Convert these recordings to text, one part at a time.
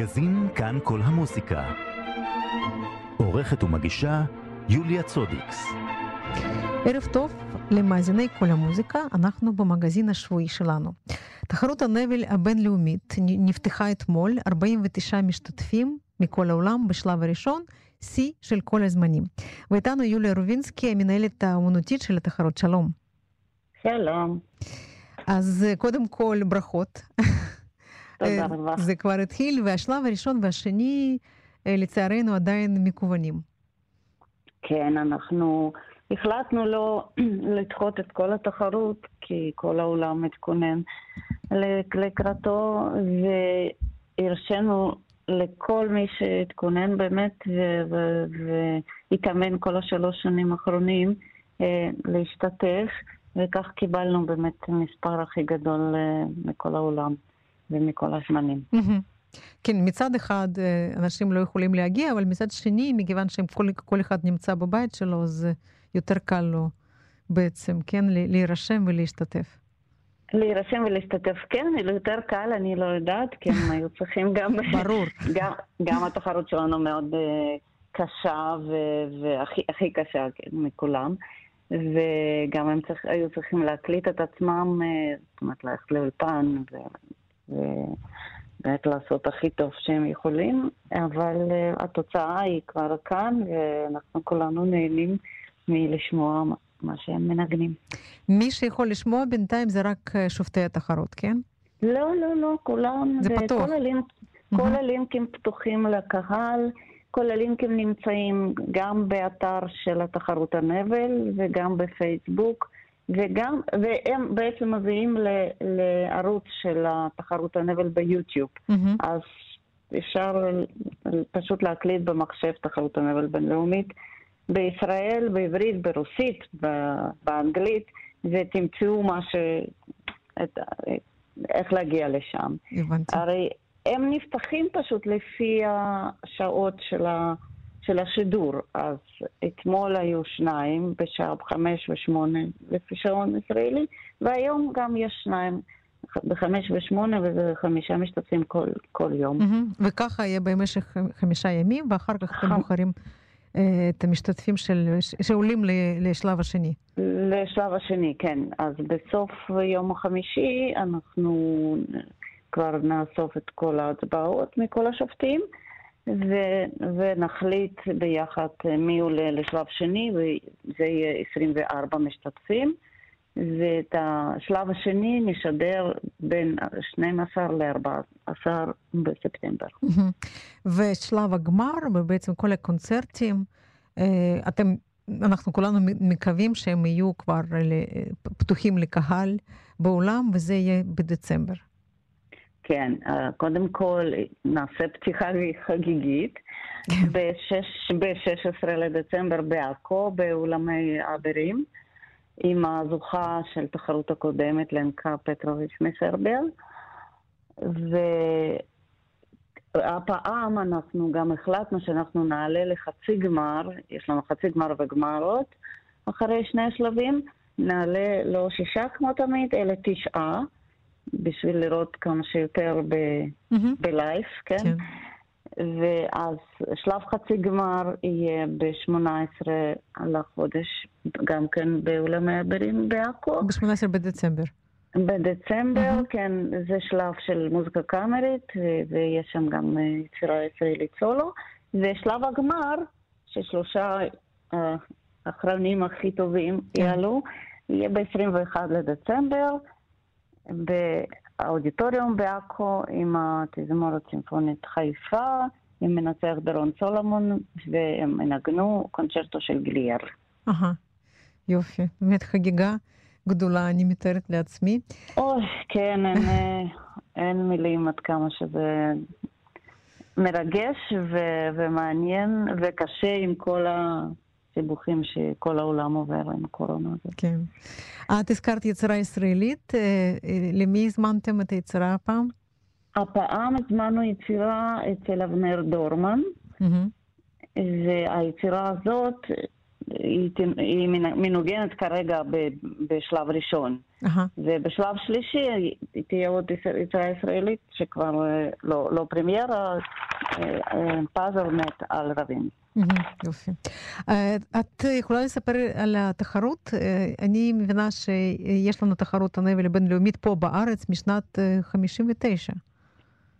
מגזין כאן כל המוסיקה. עורכת ומגישה יוליה צודיקס. ערב טוב למאזיני כל המוזיקה, אנחנו במגזין השבועי שלנו. תחרות הנבל הבינלאומית נפתחה אתמול, 49 משתתפים מכל העולם בשלב הראשון, שיא של כל הזמנים. ואיתנו יוליה רובינסקי, המנהלת האומנותית של התחרות. שלום. שלום. אז קודם כל, ברכות. תודה רבה. זה כבר התחיל, והשלב הראשון והשני, לצערנו, עדיין מקוונים. כן, אנחנו החלטנו לא לדחות את כל התחרות, כי כל העולם מתכונן לקראתו, והרשינו לכל מי שהתכונן באמת והתאמן כל השלוש שנים האחרונים להשתתף, וכך קיבלנו באמת מספר הכי גדול מכל העולם. ומכל הזמנים. כן, מצד אחד אנשים לא יכולים להגיע, אבל מצד שני, מכיוון שכל אחד נמצא בבית שלו, אז יותר קל לו בעצם, כן, להירשם ולהשתתף. להירשם ולהשתתף, כן, יותר קל, אני לא יודעת, כי הם היו צריכים גם... ברור. גם, גם התחרות שלנו מאוד קשה, והכי קשה כן, מכולם. וגם הם צריך, היו צריכים להקליט את עצמם, זאת אומרת, ללכת לאולפן, ובאמת לעשות הכי טוב שהם יכולים, אבל uh, התוצאה היא כבר כאן, ואנחנו כולנו נהנים מלשמוע מה שהם מנגנים. מי שיכול לשמוע בינתיים זה רק שופטי התחרות, כן? לא, לא, לא, כולם. זה פתוח. כל, הלינק, mm-hmm. כל הלינקים פתוחים לקהל. כל הלינקים נמצאים גם באתר של התחרות הנבל וגם בפייסבוק. וגם, והם בעצם מביאים ל, לערוץ של התחרות הנבל ביוטיוב. Mm-hmm. אז אפשר פשוט להקליט במחשב תחרות הנבל בינלאומית בישראל, בעברית, ברוסית, באנגלית, ותמצאו מה ש... את, איך להגיע לשם. הבנתי. הרי הם נפתחים פשוט לפי השעות של ה... של השידור. אז אתמול היו שניים, בשעה חמש ושמונה לפי שעון ישראלי, והיום גם יש שניים. בחמש ושמונה, וזה חמישה משתתפים כל, כל יום. Mm-hmm. וככה יהיה במשך חמישה ימים, ואחר כך אתם בוחרים אה, את המשתתפים של, שעולים לשלב השני. לשלב השני, כן. אז בסוף יום החמישי אנחנו כבר נאסוף את כל ההצבעות מכל השופטים. ו- ונחליט ביחד מי עולה לשלב שני, וזה יהיה 24 משתתפים. ואת השלב השני נשדר בין 12 ל-14 בספטמבר. ושלב הגמר, ובעצם כל הקונצרטים, אתם, אנחנו כולנו מקווים שהם יהיו כבר פתוחים לקהל בעולם, וזה יהיה בדצמבר. כן, קודם כל נעשה פתיחה חגיגית ב-16 לדצמבר בעכו, באולמי אברים, עם הזוכה של תחרות הקודמת, לנקה פטרוביץ' מסרביה. והפעם אנחנו גם החלטנו שאנחנו נעלה לחצי גמר, יש לנו חצי גמר וגמרות, אחרי שני השלבים, נעלה לא שישה כמו תמיד, אלא תשעה. בשביל לראות כמה שיותר ב- mm-hmm. בלייף, כן? כן. ואז שלב חצי גמר יהיה ב-18 לחודש, גם כן באולמי הבירים בעכו. ב-18 בדצמבר. בדצמבר, mm-hmm. כן, זה שלב של מוזיקה קאמרית, ויש שם גם יצירה ישראלית סולו. ושלב הגמר, ששלושה האחרונים הכי טובים כן. יעלו, יהיה ב-21 לדצמבר. באודיטוריום בעכו עם התזמורת סימפונית חיפה, עם מנצח דרון סולומון, והם ינגנו קונצ'רטו של גליאר. אהה, יופי. באמת חגיגה גדולה, אני מתארת לעצמי. אוי, כן, אין, אין מילים עד כמה שזה מרגש ו- ומעניין וקשה עם כל ה... סיבוכים שכל העולם עובר עם הקורונה הזאת. כן. את הזכרת יצירה ישראלית, למי הזמנתם את היצירה הפעם? הפעם הזמנו יצירה אצל אבנר דורמן, mm-hmm. והיצירה הזאת היא, היא מנוגנת כרגע ב, בשלב ראשון. Uh-huh. ובשלב שלישי היא תהיה עוד יצירה ישראלית שכבר אה, לא, לא פרמיירה, אה, אה, פאזל מת על רבים. יופי. את יכולה לספר על התחרות? אני מבינה שיש לנו תחרות הנבל הבינלאומית פה בארץ משנת 59.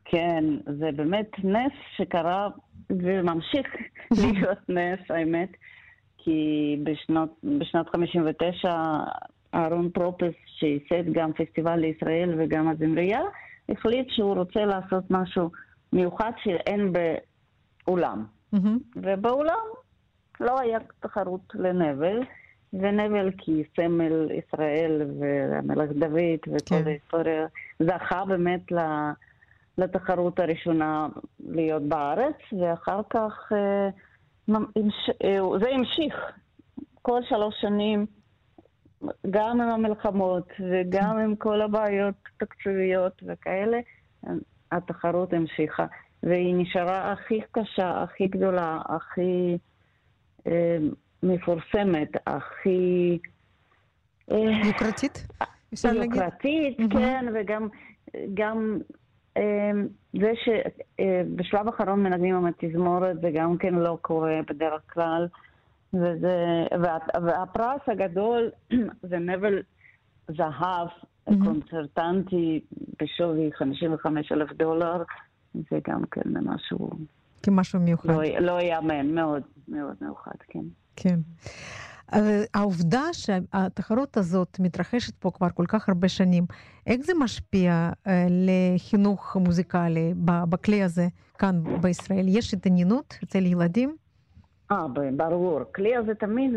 כן, זה באמת נס שקרה וממשיך להיות נס, האמת. כי בשנות, בשנת 59 אהרון פרופס, שייסד גם פסטיבל לישראל וגם הזמרייה, החליט שהוא רוצה לעשות משהו מיוחד שאין באולם. Mm-hmm. ובאולם לא היה תחרות לנבל, ונבל כסמל ישראל והמלך דוד וכל כן. ההיסטוריה זכה באמת לתחרות הראשונה להיות בארץ, ואחר כך... אה, זה המשיך כל שלוש שנים, גם עם המלחמות וגם עם כל הבעיות התקציביות וכאלה, התחרות המשיכה. והיא נשארה הכי קשה, הכי גדולה, הכי אה, מפורסמת, הכי... אה, יוקרתית? להגיד? יוקרתית, כן, וגם גם זה שבשלב האחרון מנגנים עם התזמורת זה גם כן לא קורה בדרך כלל. וזה, וה, והפרס הגדול זה נבל זהב mm-hmm. קונצרטנטי בשווי 55 אלף דולר, זה גם כן משהו... כמשהו מיוחד. לא, לא יאמן, מאוד מאוד מיוחד, כן. כן. העובדה שהתחרות הזאת מתרחשת פה כבר כל כך הרבה שנים, איך זה משפיע אה, לחינוך מוזיקלי בכלי הזה כאן בישראל? יש התעניינות אצל ילדים? אה, ברור. כלי הזה תמיד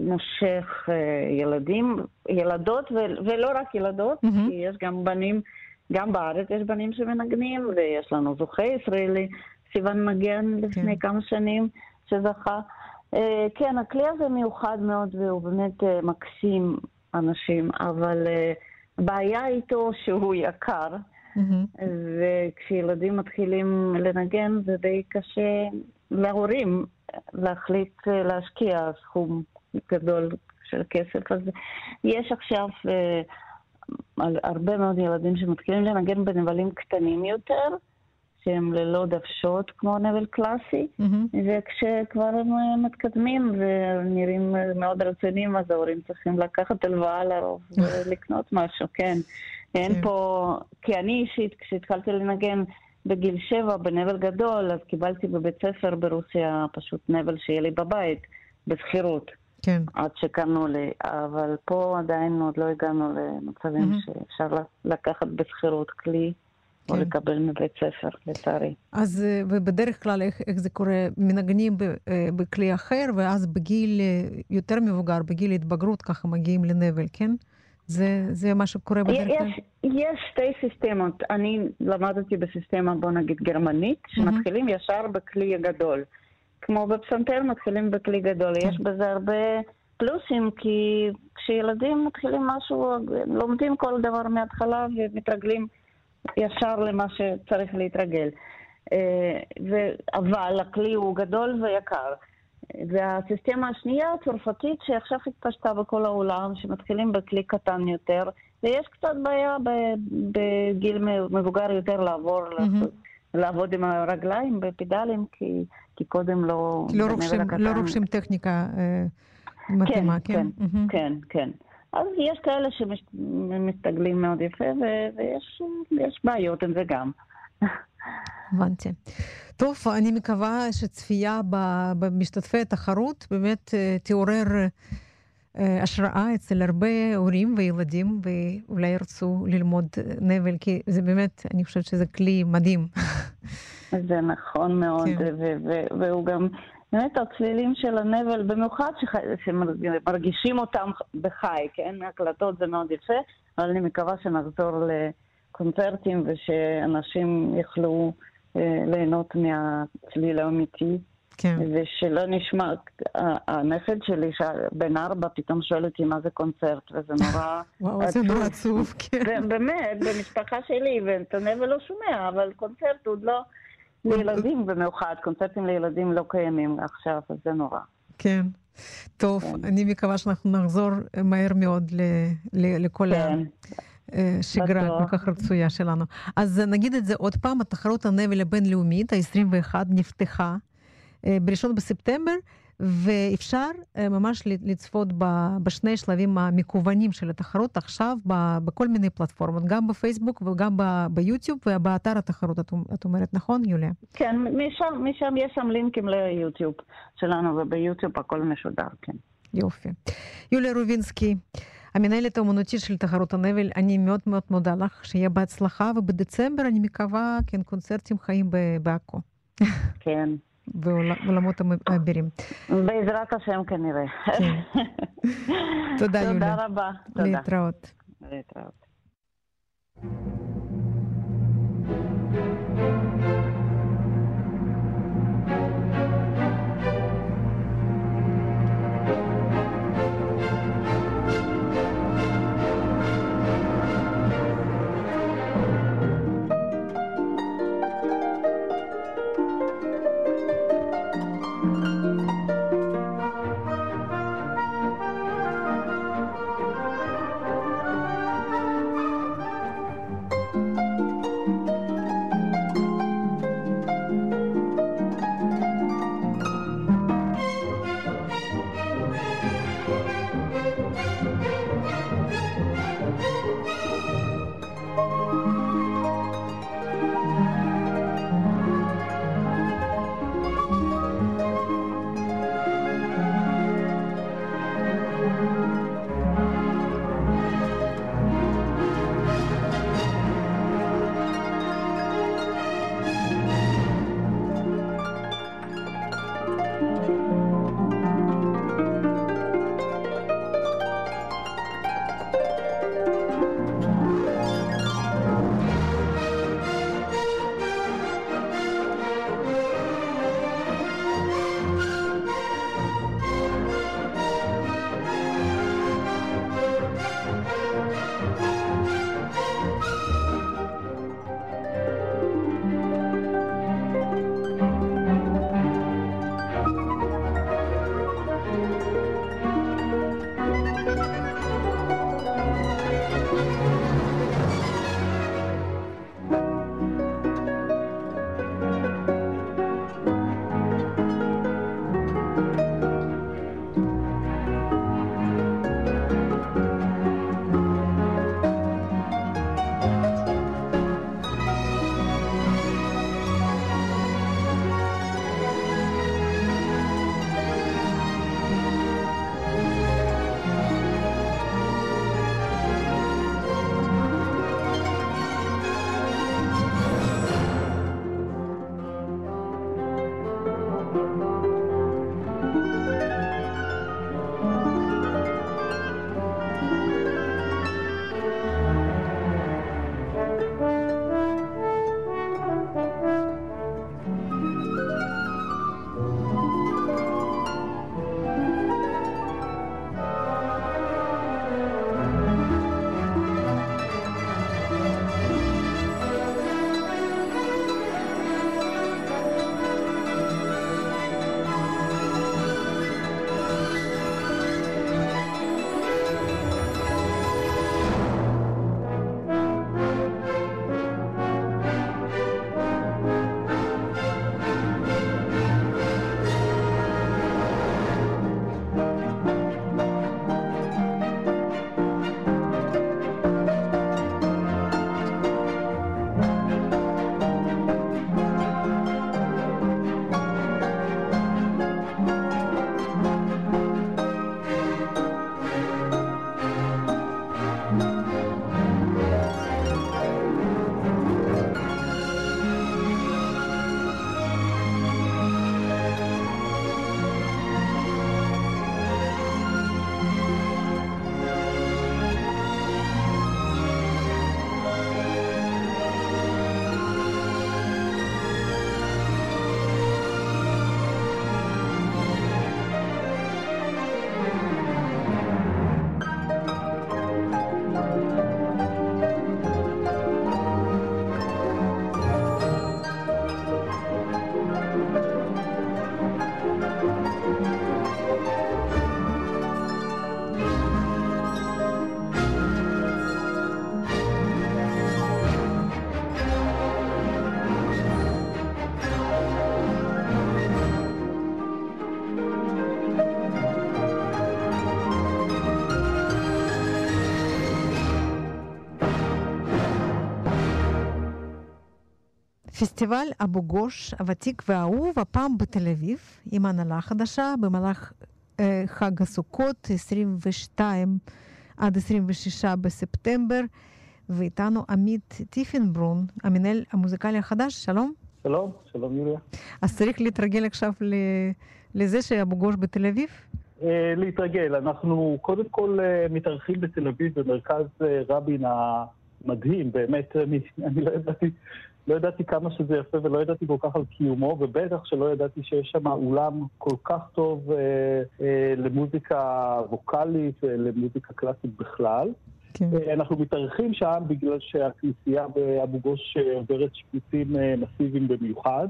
מושך אה, ילדים, ילדות, ולא רק ילדות, mm-hmm. כי יש גם בנים, גם בארץ יש בנים שמנגנים, ויש לנו זוכה ישראלי, סיוון מגן לפני כן. כמה שנים, שזכה. אה, כן, הכלי הזה מיוחד מאוד והוא באמת אה, מקסים אנשים, אבל אה, בעיה איתו שהוא יקר, mm-hmm. וכשילדים מתחילים לנגן זה די קשה להורים להחליט להשקיע סכום גדול של כסף. אז יש עכשיו הרבה מאוד ילדים שמתחילים לנגן בנבלים קטנים יותר. שהם ללא דוושות כמו נבל קלאסי, mm-hmm. וכשכבר הם אה, מתקדמים ונראים מאוד רציניים, אז ההורים צריכים לקחת הלוואה לרוב ולקנות משהו, כן. אין כן. פה, כי אני אישית, כשהתחלתי לנגן בגיל שבע בנבל גדול, אז קיבלתי בבית ספר ברוסיה פשוט נבל שיהיה לי בבית, בשכירות. כן. עד שקנו לי, אבל פה עדיין עוד לא הגענו למצבים mm-hmm. שאפשר לקחת בשכירות כלי. כן. או לקבל מבית ספר, לצערי. אז אה, ובדרך כלל איך, איך זה קורה? מנגנים ב, אה, בכלי אחר, ואז בגיל אה, יותר מבוגר, בגיל התבגרות, ככה מגיעים לנבל, כן? זה, זה מה שקורה בדרך כלל? יש, יש שתי סיסטמות. אני למדתי בסיסטמה, בוא נגיד, גרמנית, שמתחילים mm-hmm. ישר בכלי הגדול. כמו בפסנתר מתחילים בכלי גדול. כן. יש בזה הרבה פלוסים, כי כשילדים מתחילים משהו, לומדים כל דבר מההתחלה ומתרגלים. ישר למה שצריך להתרגל. אה, ו... אבל הכלי הוא גדול ויקר. והסיסטמה השנייה, הצרפתית, שעכשיו התפשטה בכל העולם, שמתחילים בכלי קטן יותר, ויש קצת בעיה בגיל מבוגר יותר לעבור, mm-hmm. לעבוד עם הרגליים בפדלים, כי, כי קודם לא... לא רוכשים, לא רוכשים טכניקה אה, מתאימה, כן? כן, כן, mm-hmm. כן, כן. אז יש כאלה שמסתגלים מאוד יפה, ויש בעיות עם זה גם. הבנתי. טוב, אני מקווה שצפייה במשתתפי התחרות באמת אה, תעורר אה, השראה אצל הרבה הורים וילדים, ואולי ירצו ללמוד נבל, כי זה באמת, אני חושבת שזה כלי מדהים. זה נכון מאוד, כן. והוא גם... באמת הצלילים של הנבל, במיוחד שמרגישים אותם בחי, כן? הקלטות זה מאוד יפה, אבל אני מקווה שנחזור לקונצרטים ושאנשים יוכלו אה, ליהנות מהצליל האמיתי. כן. ושלא נשמע, הנכד שלי, בן ארבע, פתאום שואל אותי מה זה קונצרט, וזה נורא וואו, זה נורא עצוב, כן. באמת, במשפחה שלי, ואת הנבל לא שומע, אבל קונצרט עוד לא... לילדים במיוחד, קונצרטים לילדים לא קיימים עכשיו, אז זה נורא. כן. טוב, כן. אני מקווה שאנחנו נחזור מהר מאוד ל- ל- לכל כן, השגרה בטוח. הכל כך רצויה שלנו. אז נגיד את זה עוד פעם, התחרות הנבל הבינלאומית, ה-21, נפתחה אה, ב-1 בספטמבר, ואפשר אה, ממש לצפות בשני שלבים המקוונים של התחרות עכשיו בכל מיני פלטפורמות, גם בפייסבוק וגם ביוטיוב ובאתר התחרות, את, אומרת, נכון, יוליה? כן, משם, משם יש שם לינקים ליוטיוב שלנו, וביוטיוב הכל משודר, כן. יופי. יוליה רובינסקי, המנהלת האומנותית של תחרות הנבל, אני מאוד מאוד מודה לך, שיהיה בהצלחה, ובדצמבר אני מקווה, כן, קונצרטים חיים בעכו, כן. בעולמות האבירים. בעזרת השם כנראה. כן. תודה, יולי. תודה רבה. להתראות. להתראות. פסטיבל אבו גוש, הוותיק והאהוב, הפעם בתל אביב, עם הנהלה חדשה, במהלך אה, חג הסוכות, 22 עד 26 בספטמבר, ואיתנו עמית טיפנברון, המנהל המוזיקלי החדש, שלום. שלום, שלום יוליה. אז צריך להתרגל עכשיו לזה שאבו גוש בתל אביב? אה, להתרגל. אנחנו קודם כל אה, מתארחים בתל אביב, במרכז אה, רבין המדהים, באמת, אני, אני לא ידעתי... לא ידעתי כמה שזה יפה ולא ידעתי כל כך על קיומו, ובטח שלא ידעתי שיש שם אולם כל כך טוב אה, אה, למוזיקה ווקאלית ולמוזיקה קלאסית בכלל. כן. אה, אנחנו מתארחים שם בגלל שהכנסייה באבו גוש עוברת שיפוצים אה, מסיביים במיוחד.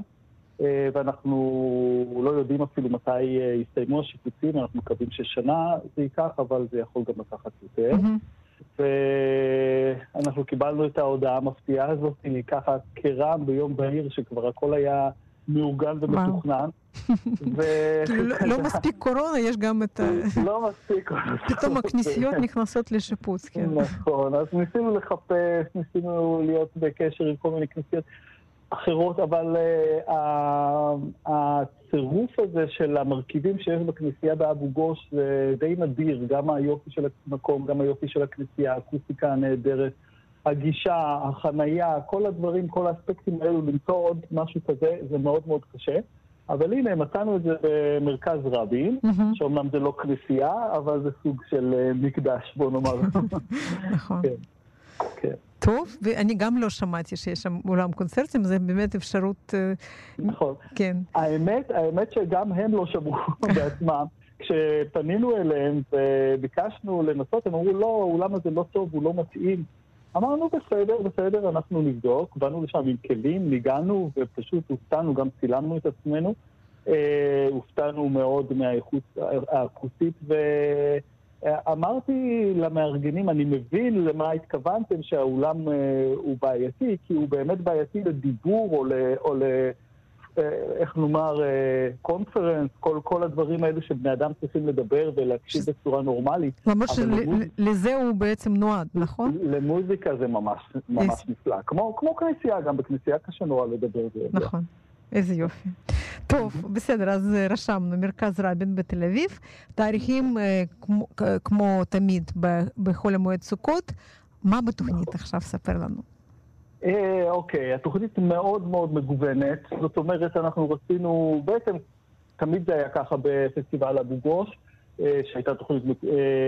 אה, ואנחנו לא יודעים אפילו מתי אה, יסתיימו השיפוצים, אנחנו מקווים ששנה זה ייקח, אבל זה יכול גם לקחת יותר. Mm-hmm. ואנחנו קיבלנו את ההודעה המפתיעה הזאת ככה כרעם ביום בהיר, שכבר הכל היה מאורגן ומתוכנן. כאילו לא, לא מספיק קורונה, יש גם את ה... לא מספיק קורונה. פתאום הכנסיות נכנסות לשיפוץ, כן. נכון, אז ניסינו לחפש, ניסינו להיות בקשר עם כל מיני כנסיות. אחרות, אבל uh, הצירוף הזה של המרכיבים שיש בכנסייה באבו גוש זה די נדיר, גם היופי של המקום, גם היופי של הכנסייה, האקוסטיקה הנהדרת, הגישה, החנייה, כל הדברים, כל האספקטים האלו, למצוא עוד משהו כזה, זה מאוד מאוד קשה. אבל הנה, מצאנו את זה במרכז רבין, mm-hmm. שאומנם זה לא כנסייה, אבל זה סוג של uh, מקדש, בוא נאמר. נכון. כן. כן. טוב, ואני גם לא שמעתי שיש שם אולם קונצרטים, זה באמת אפשרות... אה, נכון. כן. האמת, האמת שגם הם לא שמעו בעצמם. כשפנינו אליהם וביקשנו לנסות, הם אמרו, לא, האולם הזה לא טוב, הוא לא מתאים. אמרנו, בסדר, בסדר, אנחנו נבדוק. באנו לשם עם כלים, ניגענו, ופשוט הופתענו, גם צילמנו את עצמנו. אה, הופתענו מאוד מהאיכות האקוסטית, ו... אמרתי למארגנים, אני מבין למה התכוונתם שהאולם אה, הוא בעייתי, כי הוא באמת בעייתי לדיבור או ל... או ל אה, איך נאמר, קונפרנס, אה, כל, כל הדברים האלו שבני אדם צריכים לדבר ולהקשיב ש... בצורה נורמלית. ממש למוז... לזה הוא בעצם נועד, נכון? למוזיקה זה ממש, ממש נפלא. כמו, כמו כנסייה, גם בכנסייה קשה נורא לדבר. נכון. איזה יופי. טוב, בסדר, אז אה, רשמנו מרכז רבין בתל אביב, תאריכים אה, כמו, כמו תמיד בחול המועד סוכות. מה בתוכנית עכשיו? ספר לנו. אה, אוקיי, התוכנית מאוד מאוד מגוונת, זאת אומרת, אנחנו רצינו, בעצם תמיד זה היה ככה בפסטיבל אבו גוש, שהייתה תוכנית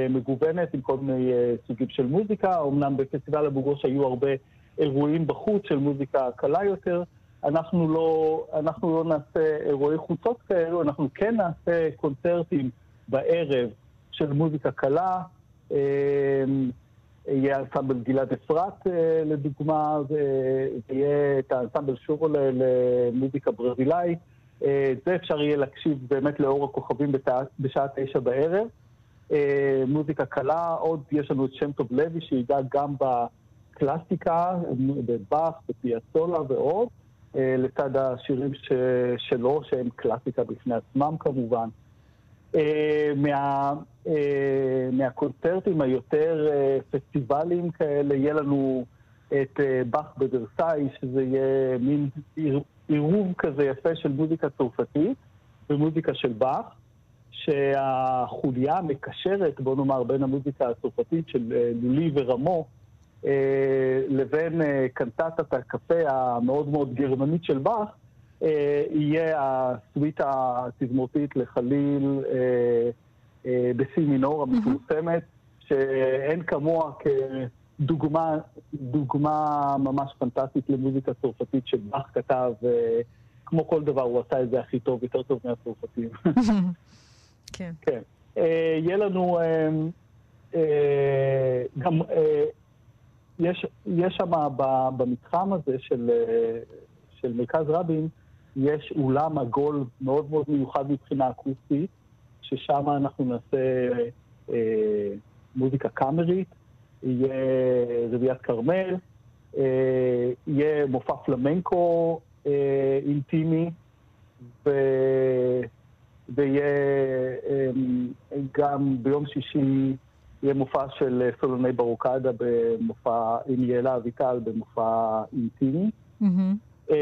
מגוונת עם כל מיני סוגים של מוזיקה, אמנם בפסטיבל אבו גוש היו הרבה אירועים בחוץ של מוזיקה קלה יותר. אנחנו לא, אנחנו לא נעשה אירועי חוצות כאלו, אנחנו כן נעשה קונצרטים בערב של מוזיקה קלה. אמ, יהיה אנסמבל גלעד אפרת אה, לדוגמה, ויהיה את האנסמבל שובו למוזיקה ברזילאית. אה, זה אפשר יהיה להקשיב באמת לאור הכוכבים בשעה תשע בערב. אה, מוזיקה קלה, עוד יש לנו את שם טוב לוי שידע גם בקלאסיקה, בבאך, בפיאצולה ועוד. אה, לצד השירים ש... שלו, שהם קלאסיקה בפני עצמם כמובן. אה, מה, אה, מהקונצרטים היותר פסטיבליים כאלה, יהיה לנו את באך בוורסאי, שזה יהיה מין עירוב כזה יפה של מוזיקה צרפתית ומוזיקה של באך, שהחוליה המקשרת, בוא נאמר, בין המוזיקה הצרפתית של לולי ורמו, לבין אה, קנטטת הקפה המאוד מאוד גרמנית של באך, אה, יהיה הסוויטה התזמורתית לחליל בסי מינור המפורסמת, שאין כמוה כדוגמה דוגמה ממש פנטסטית למוזיקה צרפתית שבאך כתב, כמו כל דבר הוא עשה את זה הכי טוב, יותר טוב מהצרפתים. כן. כן. יהיה לנו גם יש, יש שם במתחם הזה של, של מרכז רבין, יש אולם עגול מאוד מאוד מיוחד מבחינה אקוסטית, ששם אנחנו נעשה אה, מוזיקה קאמרית, יהיה רביעיית כרמל, אה, יהיה מופע פלמנקו אה, אינטימי, ו... ויהיה אה, גם ביום שישי יהיה מופע של אה, סולוני ברוקדה במופע עם יעלה אביטל במופע אינטימי. Mm-hmm.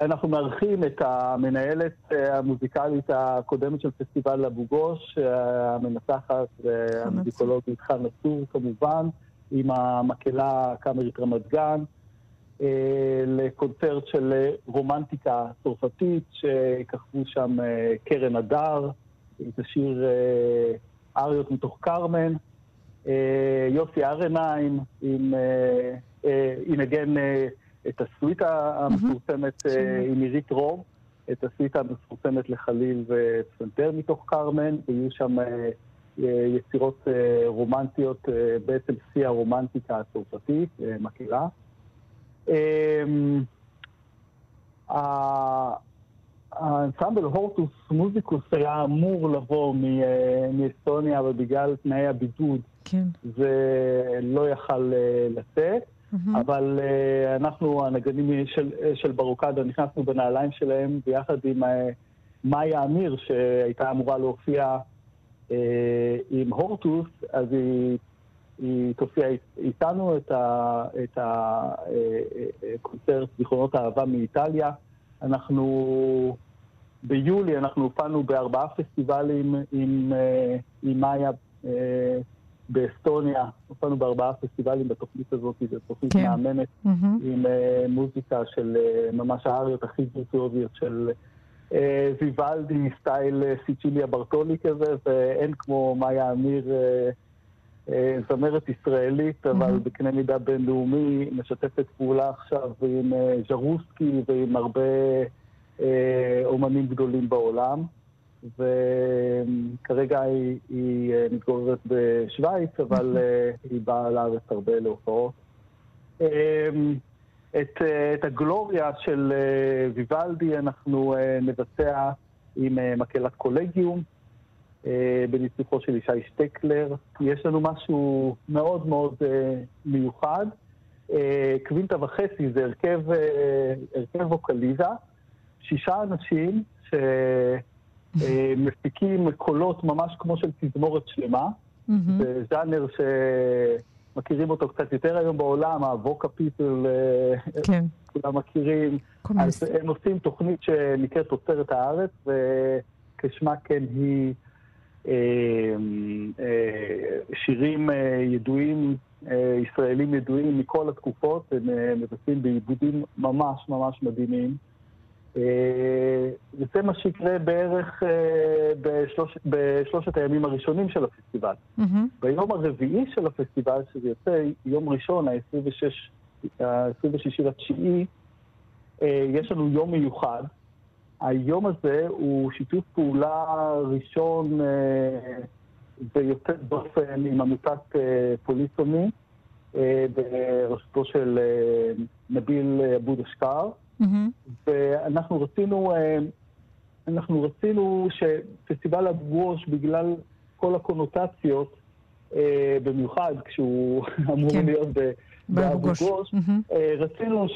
אנחנו מארחים את המנהלת המוזיקלית הקודמת של פסטיבל אבו גוש, המנצחת והמוזיקולוגית חנה צור כמובן, עם המקהלה הקאמרית רמת גן, לקונצרט של רומנטיקה צרפתית, שככבו שם קרן הדר, את השיר אריות מתוך כרמן, יוסי ארנהיים, עם ינגן את הסוויטה המפורסמת עם עירית רום, את הסוויטה המפורסמת לחליל ופסנתר מתוך כרמן, ויהיו שם יצירות רומנטיות, בעצם שיא הרומנטיקה הצרפתית, מקהלה. האנסמבל הורטוס מוזיקוס היה אמור לבוא מאסטוניה, אבל בגלל תנאי הבידוד כן. זה לא יכל לצאת. מהמם. אבל uh, אנחנו, הנגנים של, של ברוקדה, נכנסנו בנעליים שלהם ביחד עם uh, מאיה אמיר, שהייתה אמורה להופיע uh, עם הורטוס, אז היא, היא תופיע איתנו את הקונצרט זיכרונות האהבה מאיטליה. אנחנו, ביולי אנחנו הופענו בארבעה פסטיבלים עם, uh, עם מאיה. uh, באסטוניה, הופענו בארבעה פסטיבלים בתוכנית הזאת, זו תוכנית כן. מהממת מהמם. עם אה, מוזיקה של אה, ממש האריות הכי וירטואוזיות של אה, ויוולדי, סטייל אה, סיצ'יליה ברטולי כזה, ואין כמו מאיה אמיר, אה, אה, זמרת ישראלית, אבל מהמם. בקנה מידה בינלאומי, משתפת פעולה עכשיו עם אה, ז'רוסקי ועם הרבה אה, אומנים גדולים בעולם. וכרגע היא, היא אה, מתגוררת בשוויץ, אבל אה, היא באה לארץ הרבה להופעות. את, אה, את הגלוריה של אה, ויוולדי אנחנו אה, נבצע עם אה, מקהלת קולגיום, אה, בניצוחו של ישי שטקלר. יש לנו משהו מאוד מאוד אה, מיוחד. אה, קווינטה וחצי זה הרכב, אה, הרכב ווקליזה, שישה אנשים שמפיקים קולות ממש כמו של תזמורת שלמה. מהמם. זה ז'אנר שמכירים אותו קצת יותר היום בעולם, הווקה פיפל, כן. כולם מכירים. אז הם עושים תוכנית שנקראת תוצרת הארץ, וכשמה כן היא אה, אה, שירים אה, ידועים, אה, ישראלים ידועים מכל התקופות, הם אה, מבצעים בעיבודים ממש ממש מדהימים. אה, וזה מה שיקרה בערך אה, בשלוש, בשלושת הימים הראשונים של הפסטיבל. מהמם. ביום הרביעי של הפסטיבל, שזה יוצא יום ראשון, ה-26 לתשיעי, אה, יש לנו יום מיוחד. היום הזה הוא שיתוף פעולה ראשון אה, ויוצא דופן עם עמותת אה, פוליסומי, אה, בראשותו של אה, נביל אבוד אשכר. מהמם. ואנחנו רצינו, אה, אנחנו רצינו שפסטיבל אבו-גוש, בגלל כל הקונוטציות, אה, במיוחד כשהוא אמור כן. להיות ב- באבו גוש. באבו-גוש, מהמם. אה, רצינו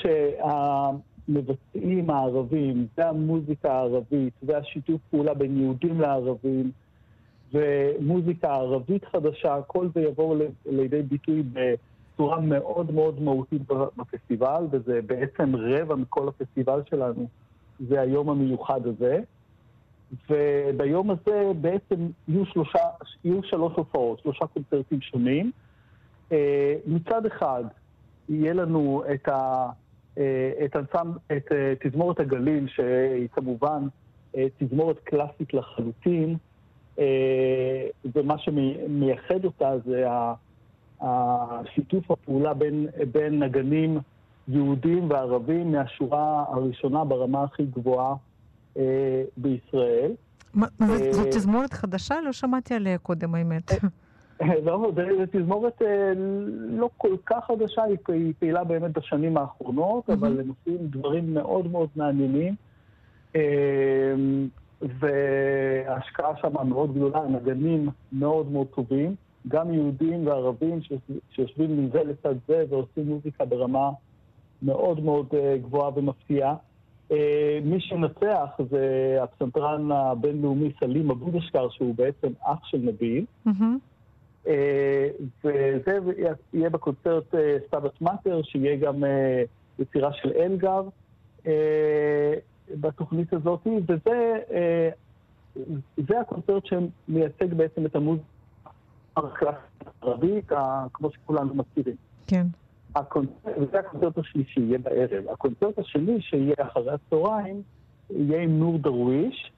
שהמבצעים הערבים, והמוזיקה הערבית, והשיתוף פעולה בין יהודים לערבים, ומוזיקה ערבית חדשה, כל זה יבואו ל- לידי ביטוי בצורה מאוד מאוד מהותית בפסטיבל, וזה בעצם רבע מכל הפסטיבל שלנו, זה היום המיוחד הזה. וביום הזה בעצם יהיו, שלושה, יהיו שלוש הופעות, שלושה קונצרטים שונים. אה, מצד אחד, יהיה לנו את, ה, אה, את, אנסם, את אה, תזמורת הגליל, שהיא כמובן תזמורת קלאסית לחלוטין, ומה שמייחד אותה זה השיתוף הפעולה בין, בין נגנים יהודים וערבים מהשורה הראשונה ברמה הכי גבוהה אה, בישראל. מה- אה, זאת תזמורת חדשה? לא שמעתי עליה קודם, האמת. לא, זה זה תזמורת אה, לא כל כך חדשה, היא פעילה באמת בשנים האחרונות. אבל הם עושים דברים מאוד מאוד מעניינים. אה, וההשקעה שם מאוד גדולה, נגנים מאוד מאוד טובים, גם יהודים וערבים שיוש- שיושבים מזה לצד זה ועושים מוזיקה ברמה מאוד מאוד אה, גבוהה ומפתיעה. אה, מי שינצח זה הפסנתרן הבינלאומי סלים עבוד אשקר, שהוא בעצם אח של נביל. אה, וזה יהיה בקונצרט סטאבט מאטר, שיהיה גם יצירה של אלגר בתוכנית הזאת, וזה זה הקונצרט שמייצג בעצם את המוזיקה הערבית, כמו שכולנו מכירים. כן. וזה הקונצרט השלישי, יהיה בערב. הקונצרט השני, שיהיה אחרי הצהריים, יהיה עם נור דרוויש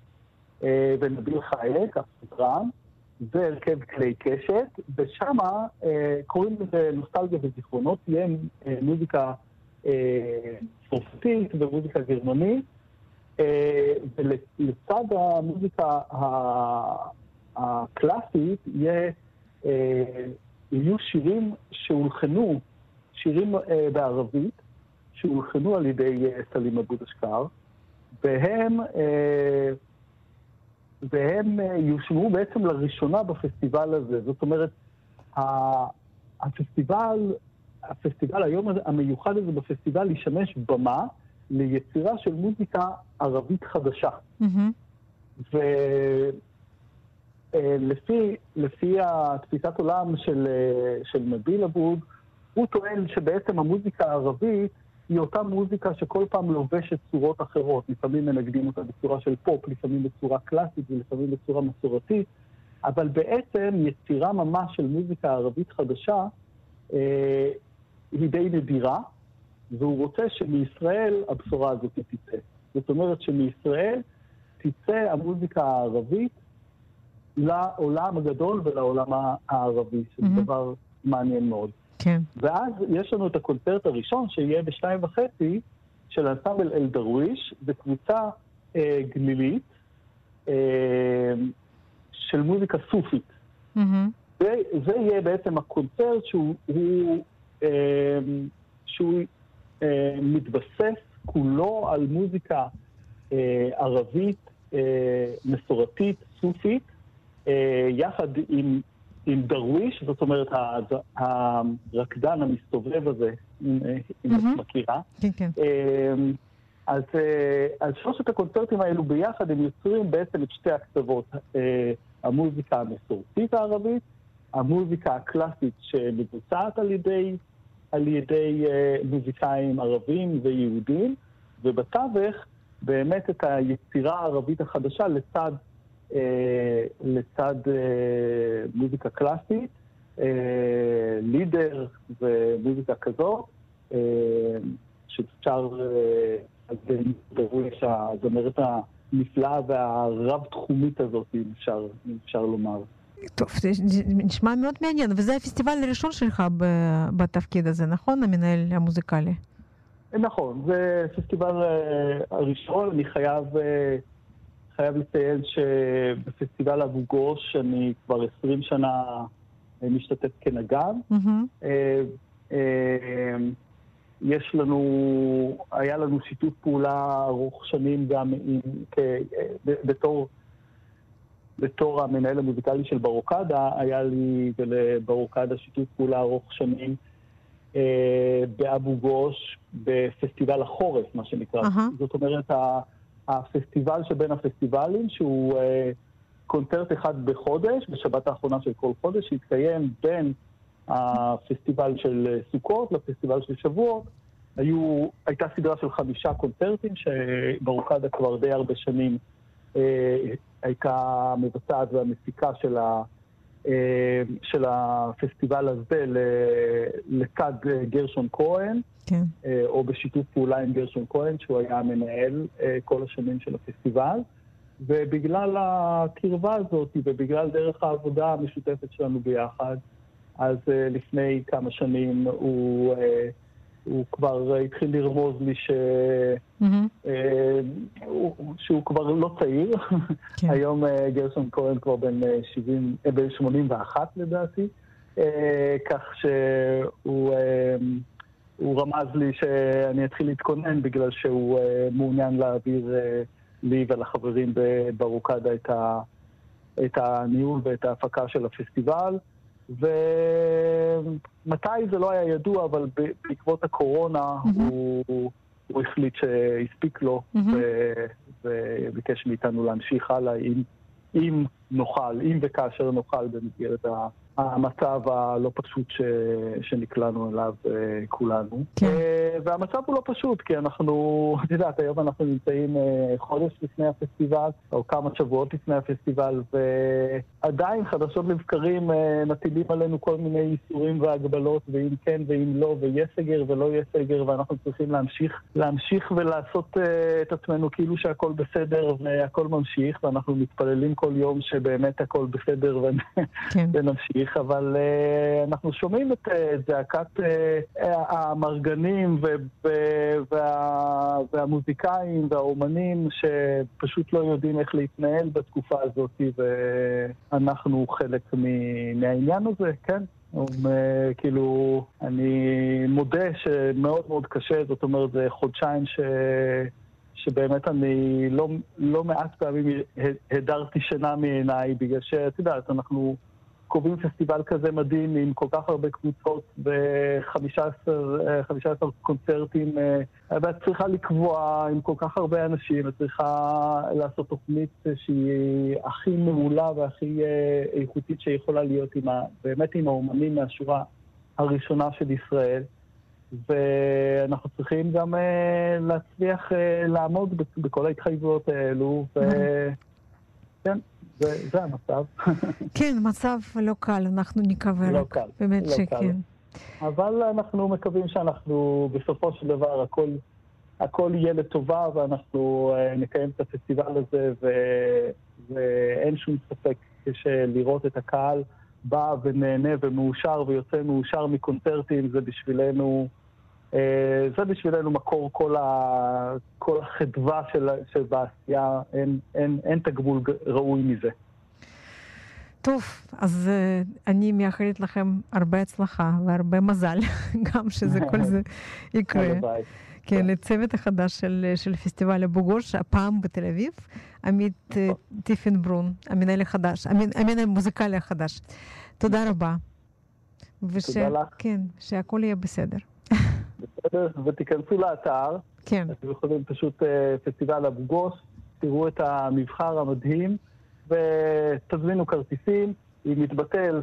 אה, ונביל חייק, הסדרן, והרכב כלי קשת, ושם אה, קוראים לזה נוסטלגיה וזיכרונות, תהיה אה, מוזיקה צרפתית ומוזיקה גרמנית, ולצד המוזיקה הקלאסית יהיה, יהיו שירים שהולחנו, שירים בערבית, שהולחנו על ידי סלים אבו דשקר, והם והם אה, יושמעו בעצם לראשונה בפסטיבל הזה. זאת אומרת, הפסטיבל, הפסטיבל, היום המיוחד הזה בפסטיבל ישמש במה ליצירה של מוזיקה ערבית חדשה. Mm-hmm. אה, התפיסת עולם של, אה, של נביל אבוד, הוא טוען שבעצם המוזיקה הערבית היא אותה מוזיקה שכל פעם לובשת צורות אחרות. לפעמים מנגדים אותה בצורה של פופ, לפעמים בצורה קלאסית ולפעמים בצורה מסורתית, אבל בעצם יצירה ממש של מוזיקה ערבית חדשה אה, היא די נדירה, והוא רוצה שמישראל הבשורה הזאת תצא. זאת אומרת שמישראל תצא המוזיקה הערבית לעולם הגדול ולעולם הערבי, שזה mm-hmm. דבר מעניין מאוד. כן. ואז יש לנו את הקונצרט הראשון, שיהיה בשתיים וחצי, של אנסמבל אל-דרוויש, בקבוצה אה, גלילית אה, של מוזיקה סופית. Mm-hmm. וזה יהיה בעצם הקונצרט שהוא, הוא, אה, שהוא אה, מתבסס כולו על מוזיקה אה, ערבית אה, מסורתית, סופית, יחד עם עם דרוויש, זאת אומרת הרקדן המסתובב הזה, אם את מכירה. כן, כן. אמ, אז, אה, אז שלושת הקונצרטים האלו ביחד הם יוצרים בעצם את שתי הקצוות, אה, המוזיקה המסורתית הערבית, המוזיקה הקלאסית שמבוצעת על ידי, על ידי אה, מוזיקאים ערבים ויהודים, ובתווך באמת את היצירה הערבית החדשה לצד אה, לצד אה, מוזיקה קלאסית, אה, לידר ומוזיקה כזו, שאפשר, על יש הזמרת הנפלאה והרב-תחומית הזאת, אם אפשר, אם אפשר לומר. טוב, זה נשמע מאוד מעניין, וזה הפסטיבל הראשון שלך בתפקיד הזה, נכון? המנהל המוזיקלי. נכון, זה פסטיבל הראשון, אני חייב חייב לציין שבפסטיבל אבו גוש אני כבר 20 שנה משתתף כנגן. Mm-hmm. יש לנו, היה לנו שיתוף פעולה ארוך שנים גם עם, כ, בתור, בתור המנהל המוזיקלי של ברוקדה, היה לי ולברוקדה שיתוף פעולה ארוך שנים אה, באבו גוש בפסטיבל החורף, מה שנקרא. Uh-huh. זאת אומרת, הפסטיבל שבין הפסטיבלים, שהוא אה, קונצרט אחד בחודש, בשבת האחרונה של כל חודש, שהתקיים בין הפסטיבל של אה, סוכות לפסטיבל של שבועות. היו, הייתה סדרה של חמישה קונצרטים, שברוקדה כבר די הרבה שנים אה, הייתה מבצעת והמסיקה של, ה, של הפסטיבל הזה לצד אה, גרשון כהן. כן. אה, או בשיתוף פעולה עם גרשון כהן, שהוא היה המנהל אה, כל השנים של הפסטיבל. ובגלל הקרבה הזאת ובגלל דרך העבודה המשותפת שלנו ביחד, אז אה, לפני כמה שנים הוא, הוא כבר התחיל לרמוז לי ש... mm-hmm. שהוא כבר לא צעיר. כן. היום גרשון כהן כבר בן, 70, בן 81 לדעתי, כך שהוא... הוא רמז לי שאני אתחיל להתכונן בגלל שהוא uh, מעוניין להעביר uh, לי ולחברים ברוקדה את, ה, את הניהול ואת ההפקה של הפסטיבל. ומתי זה לא היה ידוע, אבל בעקבות הקורונה mm-hmm. הוא, הוא החליט שהספיק לו mm-hmm. וביקש מאיתנו להמשיך הלאה אם, אם נוכל, אם וכאשר נוכל במסגרת המצב הלא פשוט ש... שנקלענו אליו uh, כולנו. כן. Uh, והמצב הוא לא פשוט, כי אנחנו, את יודעת, היום אנחנו נמצאים uh, חודש לפני הפסטיבל, או כמה שבועות לפני הפסטיבל, ועדיין חדשות לבקרים uh, מטילים עלינו כל מיני איסורים והגבלות, ואם כן ואם לא, ויש סגר ולא יהיה סגר, ואנחנו צריכים להמשיך, להמשיך ולעשות uh, את עצמנו כאילו שהכל בסדר והכל ממשיך, ואנחנו מתפללים כל יום שבאמת הכל בסדר כן. להמשיך, אבל uh, אנחנו שומעים את uh, זעקת uh, המרגנים וה, והמוזיקאים והאומנים שפשוט לא יודעים איך להתנהל בתקופה הזאת, ואנחנו חלק מהעניין הזה, כן. Um, כאילו, אני מודה שמאוד מאוד קשה, זאת אומרת, זה חודשיים ש... שבאמת אני לא, לא מעט פעמים הדרתי שינה מעיניי, בגלל שאת יודעת, אנחנו קובעים פסטיבל כזה מדהים עם כל כך הרבה קבוצות ו-15 קונצרטים. אה, ואת צריכה לקבוע עם כל כך הרבה אנשים, את צריכה לעשות תוכנית שהיא הכי מעולה והכי אה, איכותית שיכולה להיות עם ה, באמת עם האומנים מהשורה הראשונה של ישראל. ואנחנו צריכים גם להצליח לעמוד בכל ההתחייבויות האלו, וכן, זה, זה המצב. כן, מצב לא קל, אנחנו נקווה לא רק. קל. באמת לא שכן. קל. אבל אנחנו מקווים שאנחנו בסופו של דבר הכל, הכל יהיה לטובה ואנחנו uh, נקיים את הפסטיבל הזה ו, ואין שום ספק שלראות את הקהל בא ונהנה ומאושר ויוצא מאושר מקונצרטים זה בשבילנו אה, זה בשבילנו מקור כל, ה, כל החדווה של, של בעשייה, אין, אין, אין תגמול ראוי מזה. טוב, אז uh, אני מאחלת לכם הרבה הצלחה והרבה מזל, גם שזה כל זה יקרה. כן, לצוות החדש של, של פסטיבל אבו גוש, הפעם בתל אביב, עמית אה, נכון. טיפנברון, המנהל החדש, המנהל המוזיקלי החדש. תודה רבה. וש... תודה לך. כן, שהכל יהיה בסדר. בסדר? ותיכנסו לאתר. כן. אתם יכולים פשוט אה, פסטיבל אבו גוש, תראו את המבחר המדהים, ותזמינו כרטיסים. אם יתבטל,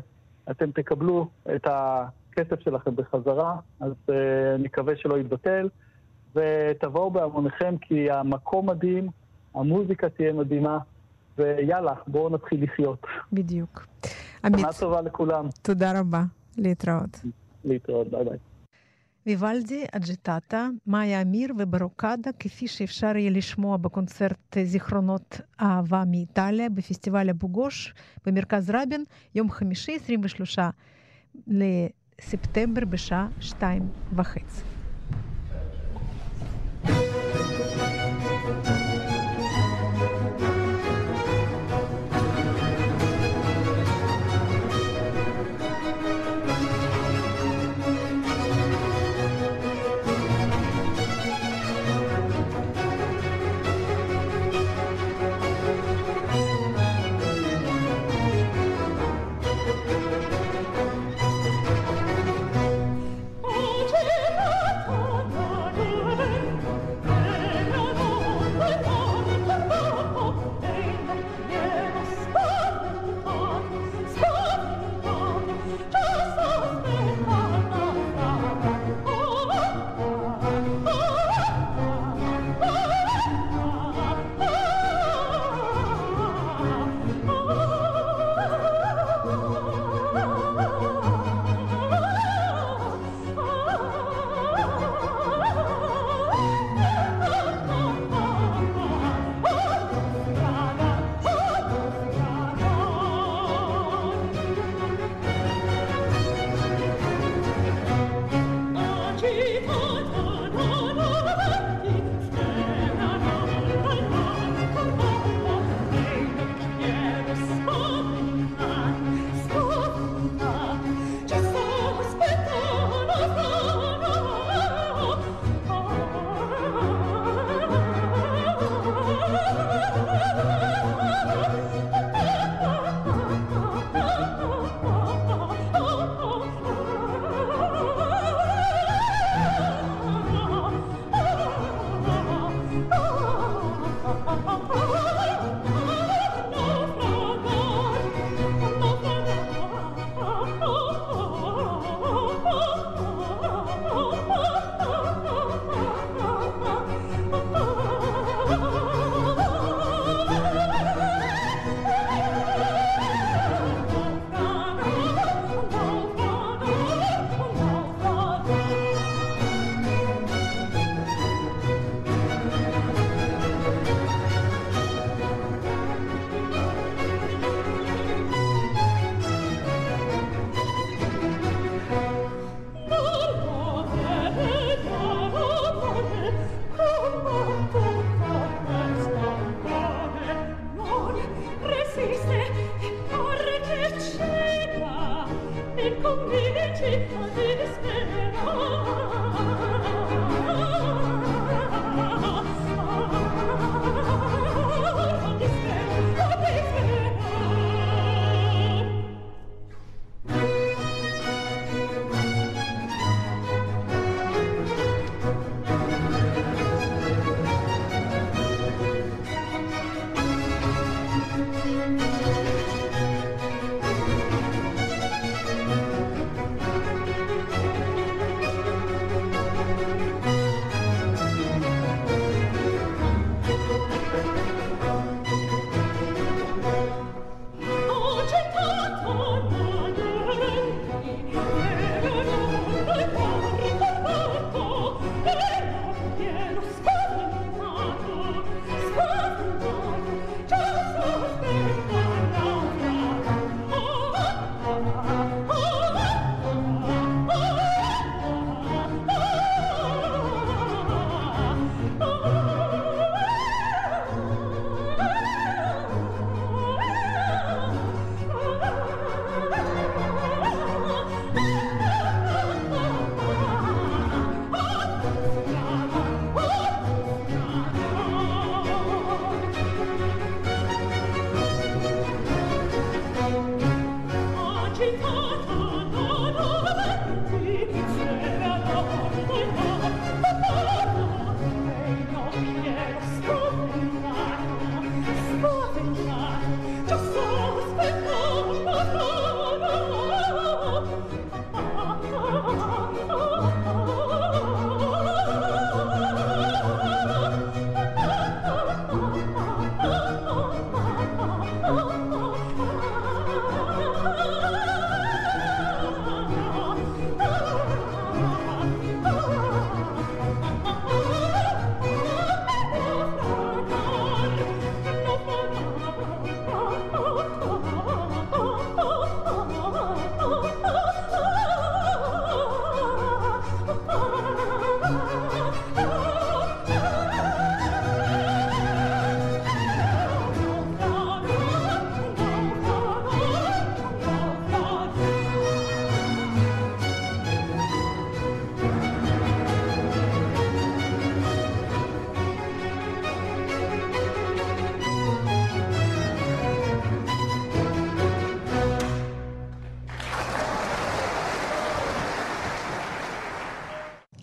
אתם תקבלו את הכסף שלכם בחזרה, אז uh, נקווה שלא יתבטל. ותבואו בהמוניכם, כי המקום מדהים, המוזיקה תהיה מדהימה, ויאללה, בואו נתחיל לחיות. בדיוק. שנה טובה לכולם. תודה רבה. להתראות. להתראות, ביי ביי. ויוולדי, אג'יטטה, מאיה אמיר וברוקדה, כפי שאפשר יהיה לשמוע בקונצרט זיכרונות אהבה מאיטליה בפסטיבל אבו גוש במרכז רבין, יום חמישי, 23 לספטמבר בשעה שתיים וחצי.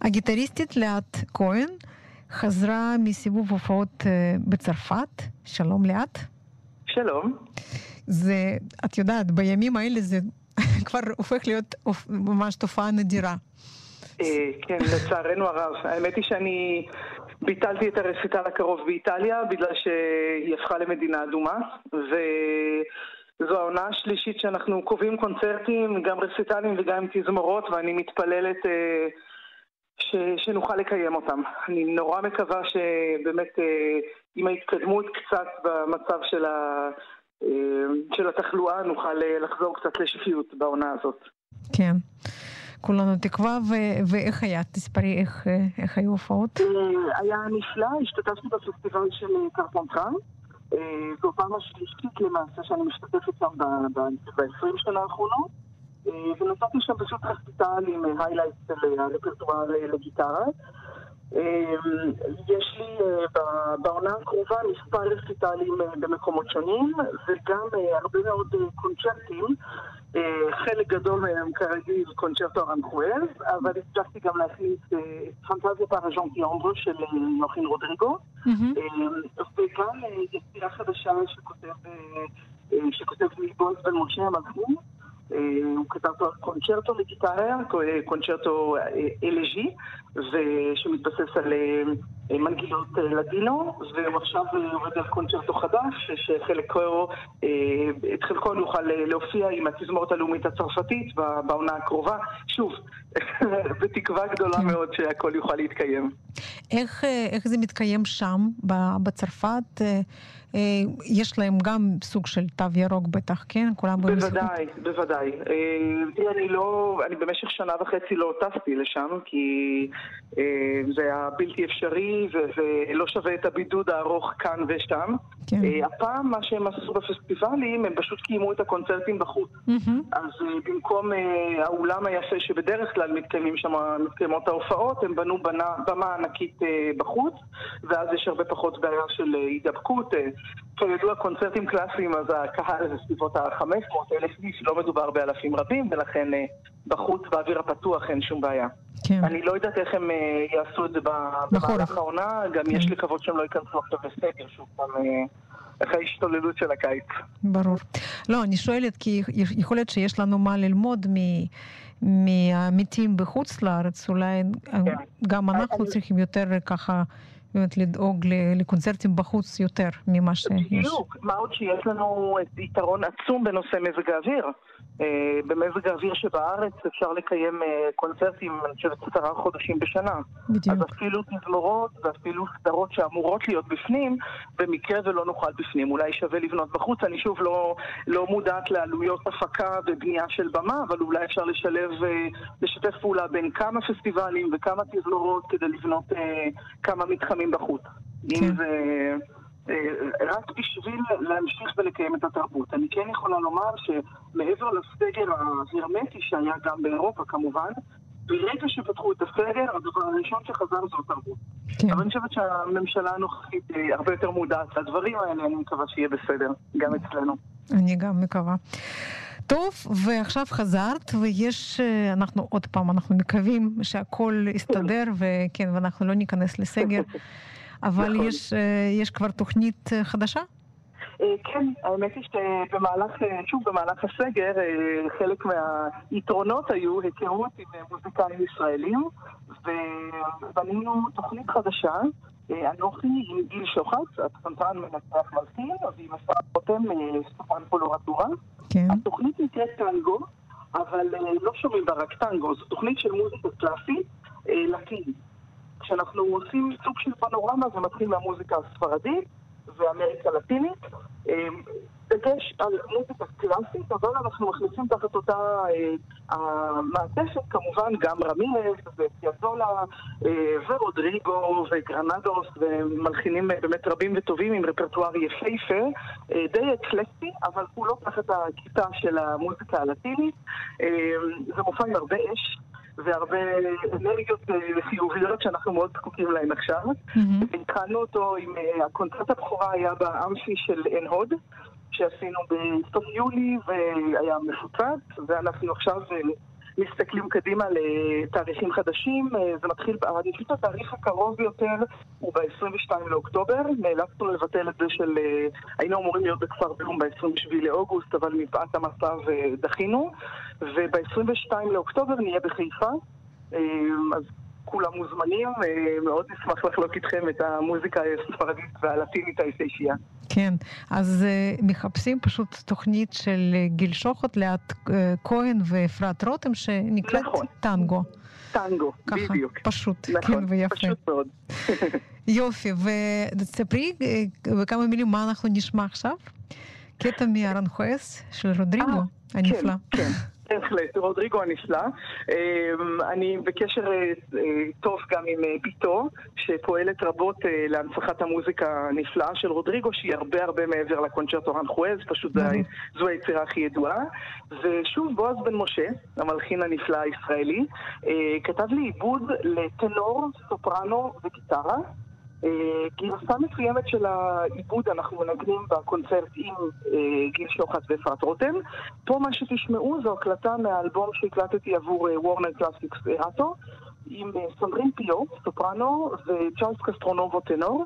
הגיטריסטית ליאת כהן חזרה מסיבוב הופעות בצרפת. שלום ליאת. שלום. זה, את יודעת, בימים האלה זה כבר הופך להיות ממש תופעה נדירה. כן, לצערנו הרב. האמת היא שאני ביטלתי את הרסיטל הקרוב באיטליה בגלל שהיא הפכה למדינה אדומה, וזו העונה השלישית שאנחנו קובעים קונצרטים, גם רסיטלים וגם תזמורות, ואני מתפללת אה, ש, שנוכל לקיים אותם. אני נורא מקווה שבאמת אה, עם ההתקדמות קצת במצב של, ה, של התחלואה נוכל לחזור קצת לשפיות בעונה הזאת. כן. כולנו תקווה, ו- ואיך היה? תספרי איך, איך היו הופעות. אה, היה נפלא, השתתפתי בפסטיבל של קרפונטרן. אה, זו פעם השלישית למעשה שאני משתתפת שם ב-20 שנה האחרונות. אה, ונתתי שם פשוט רסיטל עם היילייט של הרפרטואר לגיטרה. יש לי בעונה הקרובה מספר רסיטלים במקומות שונים, וגם הרבה מאוד קונצ'רטים אה, חלק גדול מהם כרגיל קונצ'רטו ארנחואל, אבל הצלחתי גם להכניס אה, פנטזיה פאראז'נטי אומברו של אה, יוחין רודריגו, וגם יצירה חדשה שכותב מלבוז בן משה המלכים. הוא כתב קונצ'רטו לגיטרה, קונצ'רטו אלג'י, שמתבסס על מנגינות לדינו, והוא עכשיו עובד על קונצ'רטו חדש, שחלקו, את חלקו נוכל להופיע עם התזמורת הלאומית הצרפתית בעונה הקרובה. שוב, בתקווה גדולה כן. מאוד שהכל יוכל להתקיים. איך, איך זה מתקיים שם, בצרפת? אה, יש להם גם סוג של תו ירוק בטח, כן? כולם בוודאי, בוודאי. אה, תראי, אני לא, אני במשך שנה וחצי לא טסתי לשם, כי אה, זה היה בלתי אפשרי ולא שווה את הבידוד הארוך כאן ושם. כן. הפעם, מה שהם עשו בפסטיבלים, הם פשוט קיימו את הקונצרטים בחוץ. אז במקום האולם היפה שבדרך כלל מתקיימים שם, מתקיימות ההופעות, הם בנו בנה, במה ענקית בחוץ, ואז יש הרבה פחות בעיה של הידבקות. כידוע קונצרטים קלאסיים, אז הקהל זה סביבות ה-500 אלף איש, לא מדובר באלפים רבים, ולכן אה, בחוץ באוויר הפתוח אין שום בעיה. כן. אני לא יודעת איך הם אה, יעשו את זה במהלך העונה, גם כן. יש לקוות שהם לא ייכנסו עכשיו לסגר, שוב פעם, אה, אחרי ההשתוללות של הקיץ. ברור. לא, אני שואלת כי יכול להיות שיש לנו מה ללמוד מ... מהמתים בחוץ לארץ, אולי כן. גם אנחנו צריכים יותר ככה באמת לדאוג לקונצרטים בחוץ יותר ממה שיש. בדיוק, מה עוד שיש לנו יתרון עצום בנושא מזג האוויר. אה, במזג האוויר שבארץ אפשר לקיים אה, קונצרטים, אני חושבת, עשרה חודשים בשנה. בדיוק. אז אפילו תזמורות ואפילו סדרות שאמורות להיות בפנים, במקרה ולא נוכל בפנים. אולי שווה לבנות בחוץ. אני שוב לא, לא מודעת לעלויות הפקה ובנייה של במה, אבל אולי אפשר לשלב, אה, לשתף פעולה בין כמה פסטיבלים וכמה תזמורות כדי לבנות כמה מתחמים בחוץ. כן. אם זה... אה, רק בשביל להמשיך ולקיים את התרבות. אני כן יכולה לומר שמעבר לסגר ההרמטי שהיה גם באירופה כמובן, ברגע שפתחו את הסגר, הדבר הראשון שחזר זו התרבות. כן. אבל אני חושבת שהממשלה הנוכחית אה, הרבה יותר מודעת לדברים האלה, אני מקווה שיהיה בסדר, גם אצלנו. אני גם מקווה. טוב, ועכשיו חזרת, ויש, אה, אנחנו עוד פעם, אנחנו מקווים שהכל יסתדר, וכן, ואנחנו לא ניכנס לסגר. אבל נכון. יש, אה, יש כבר תוכנית אה, חדשה? אה, כן, האמת היא שבמהלך, שוב, במהלך הסגר, חלק מהיתרונות היו היכרות עם מוזיקאים ישראלים, ובנינו תוכנית חדשה, אנוכי עם גיל שוחץ, הפסנתרן מנצח מלכין, ועם השר רותם סופן קולורטורה. כן. התוכנית נקראת טנגו, אבל לא שומעים בה רק טנגו, זו תוכנית של מוזיקה קלאסית לטינית. כשאנחנו עושים סוג של פנורמה זה מתחיל מהמוזיקה הספרדית ואמריקה לטינית. אמ, דגש על מוזיקה קלאסית, אבל אנחנו מכניסים תחת אותה אה, המעטפת כמובן גם רמירס ופיאזולה אה, ורודריגו וגרנדוס ומלחינים באמת רבים וטובים עם רפרטואר יפהפה, אה, די אקלקטי, אבל הוא לא תחת הכיתה של המוזיקה הלטינית. זה מופע עם הרבה אש. והרבה אנרגיות אה, חיוביות שאנחנו מאוד זקוקים להן עכשיו. התחלנו אותו עם, אה, הקונצרט הבכורה היה באמפי של עין הוד, שעשינו בסוף יולי והיה מפוצץ, ואנחנו עכשיו אה, מסתכלים קדימה לתאריכים חדשים. זה מתחיל, אני חושבת שהתאריך הקרוב ביותר הוא ב-22 לאוקטובר. נאלצנו לבטל את זה של... היינו אמורים להיות בכפר בלום ב-27 לאוגוסט, אבל מפאת המצב דחינו. וב-22 לאוקטובר נהיה בחיפה. אז כולם מוזמנים, מאוד נשמח לחלוק איתכם את המוזיקה הספרדית והלטינית היפהפייה. כן, אז uh, מחפשים פשוט תוכנית של uh, גיל שוחט, uh, כהן ואפרת רותם, שנקראת נכון. טנגו. טנגו, ככה, בדיוק. פשוט, נכון, כן ויפה. פשוט מאוד. יופי, ותספרי בכמה מילים מה אנחנו נשמע עכשיו. קטע מארנחואס של רודריגו הנפלא. כן, כן. בהחלט, רודריגו הנפלא. אני בקשר טוב גם עם ביתו, שפועלת רבות להנצחת המוזיקה הנפלאה של רודריגו, שהיא הרבה הרבה מעבר לקונצ'רטו ארנחואז, פשוט זו היצירה הכי ידועה. ושוב, בועז בן משה, המלחין הנפלא הישראלי, כתב לי עיבוד לטנור, סופרנו וגיטרה. גרסה מסוימת של העיבוד אנחנו מנגנים בקונצרט עם גיל שוחט ואפרת רותם. פה מה שתשמעו זו הקלטה מהאלבום שהקלטתי עבור Warner Classics Erato. עם סנדרין פיו, סופרנו, וצ'ארלס קסטרונובו טנור,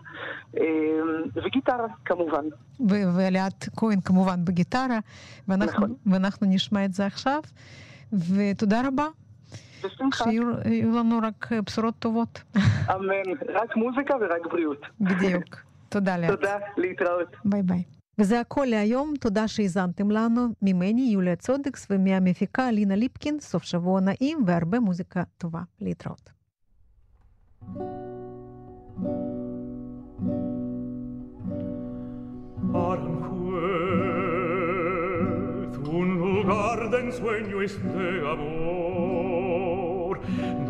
וגיטרה כמובן. וליאת כהן כמובן בגיטרה, ואנחנו, נכון. ואנחנו נשמע את זה עכשיו, ותודה רבה. בשמחה. שיהיו לנו רק בשורות טובות. אמן. רק מוזיקה ורק בריאות. בדיוק. תודה לאט. תודה, להתראות. ביי ביי. וזה הכל להיום, תודה שהאזנתם לנו. ממני יוליה צודקס ומהמפיקה לינה ליפקין, סוף שבוע נעים והרבה מוזיקה טובה. להתראות. Aranjuez, un lugar de ensueño es de amor,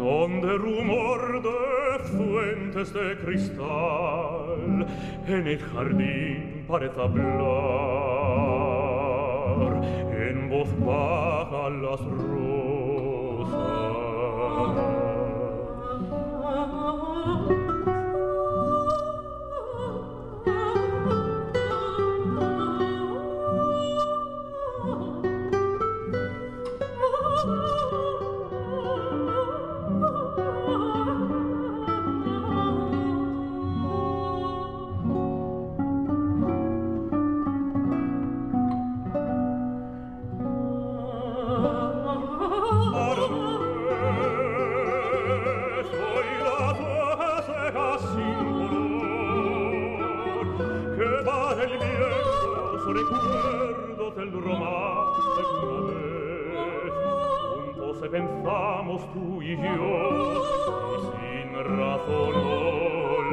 donde rumor de fuentes de cristal en el jardín parece hablar en voz baja las rosas. forse pensamos tu y yo, y sin razón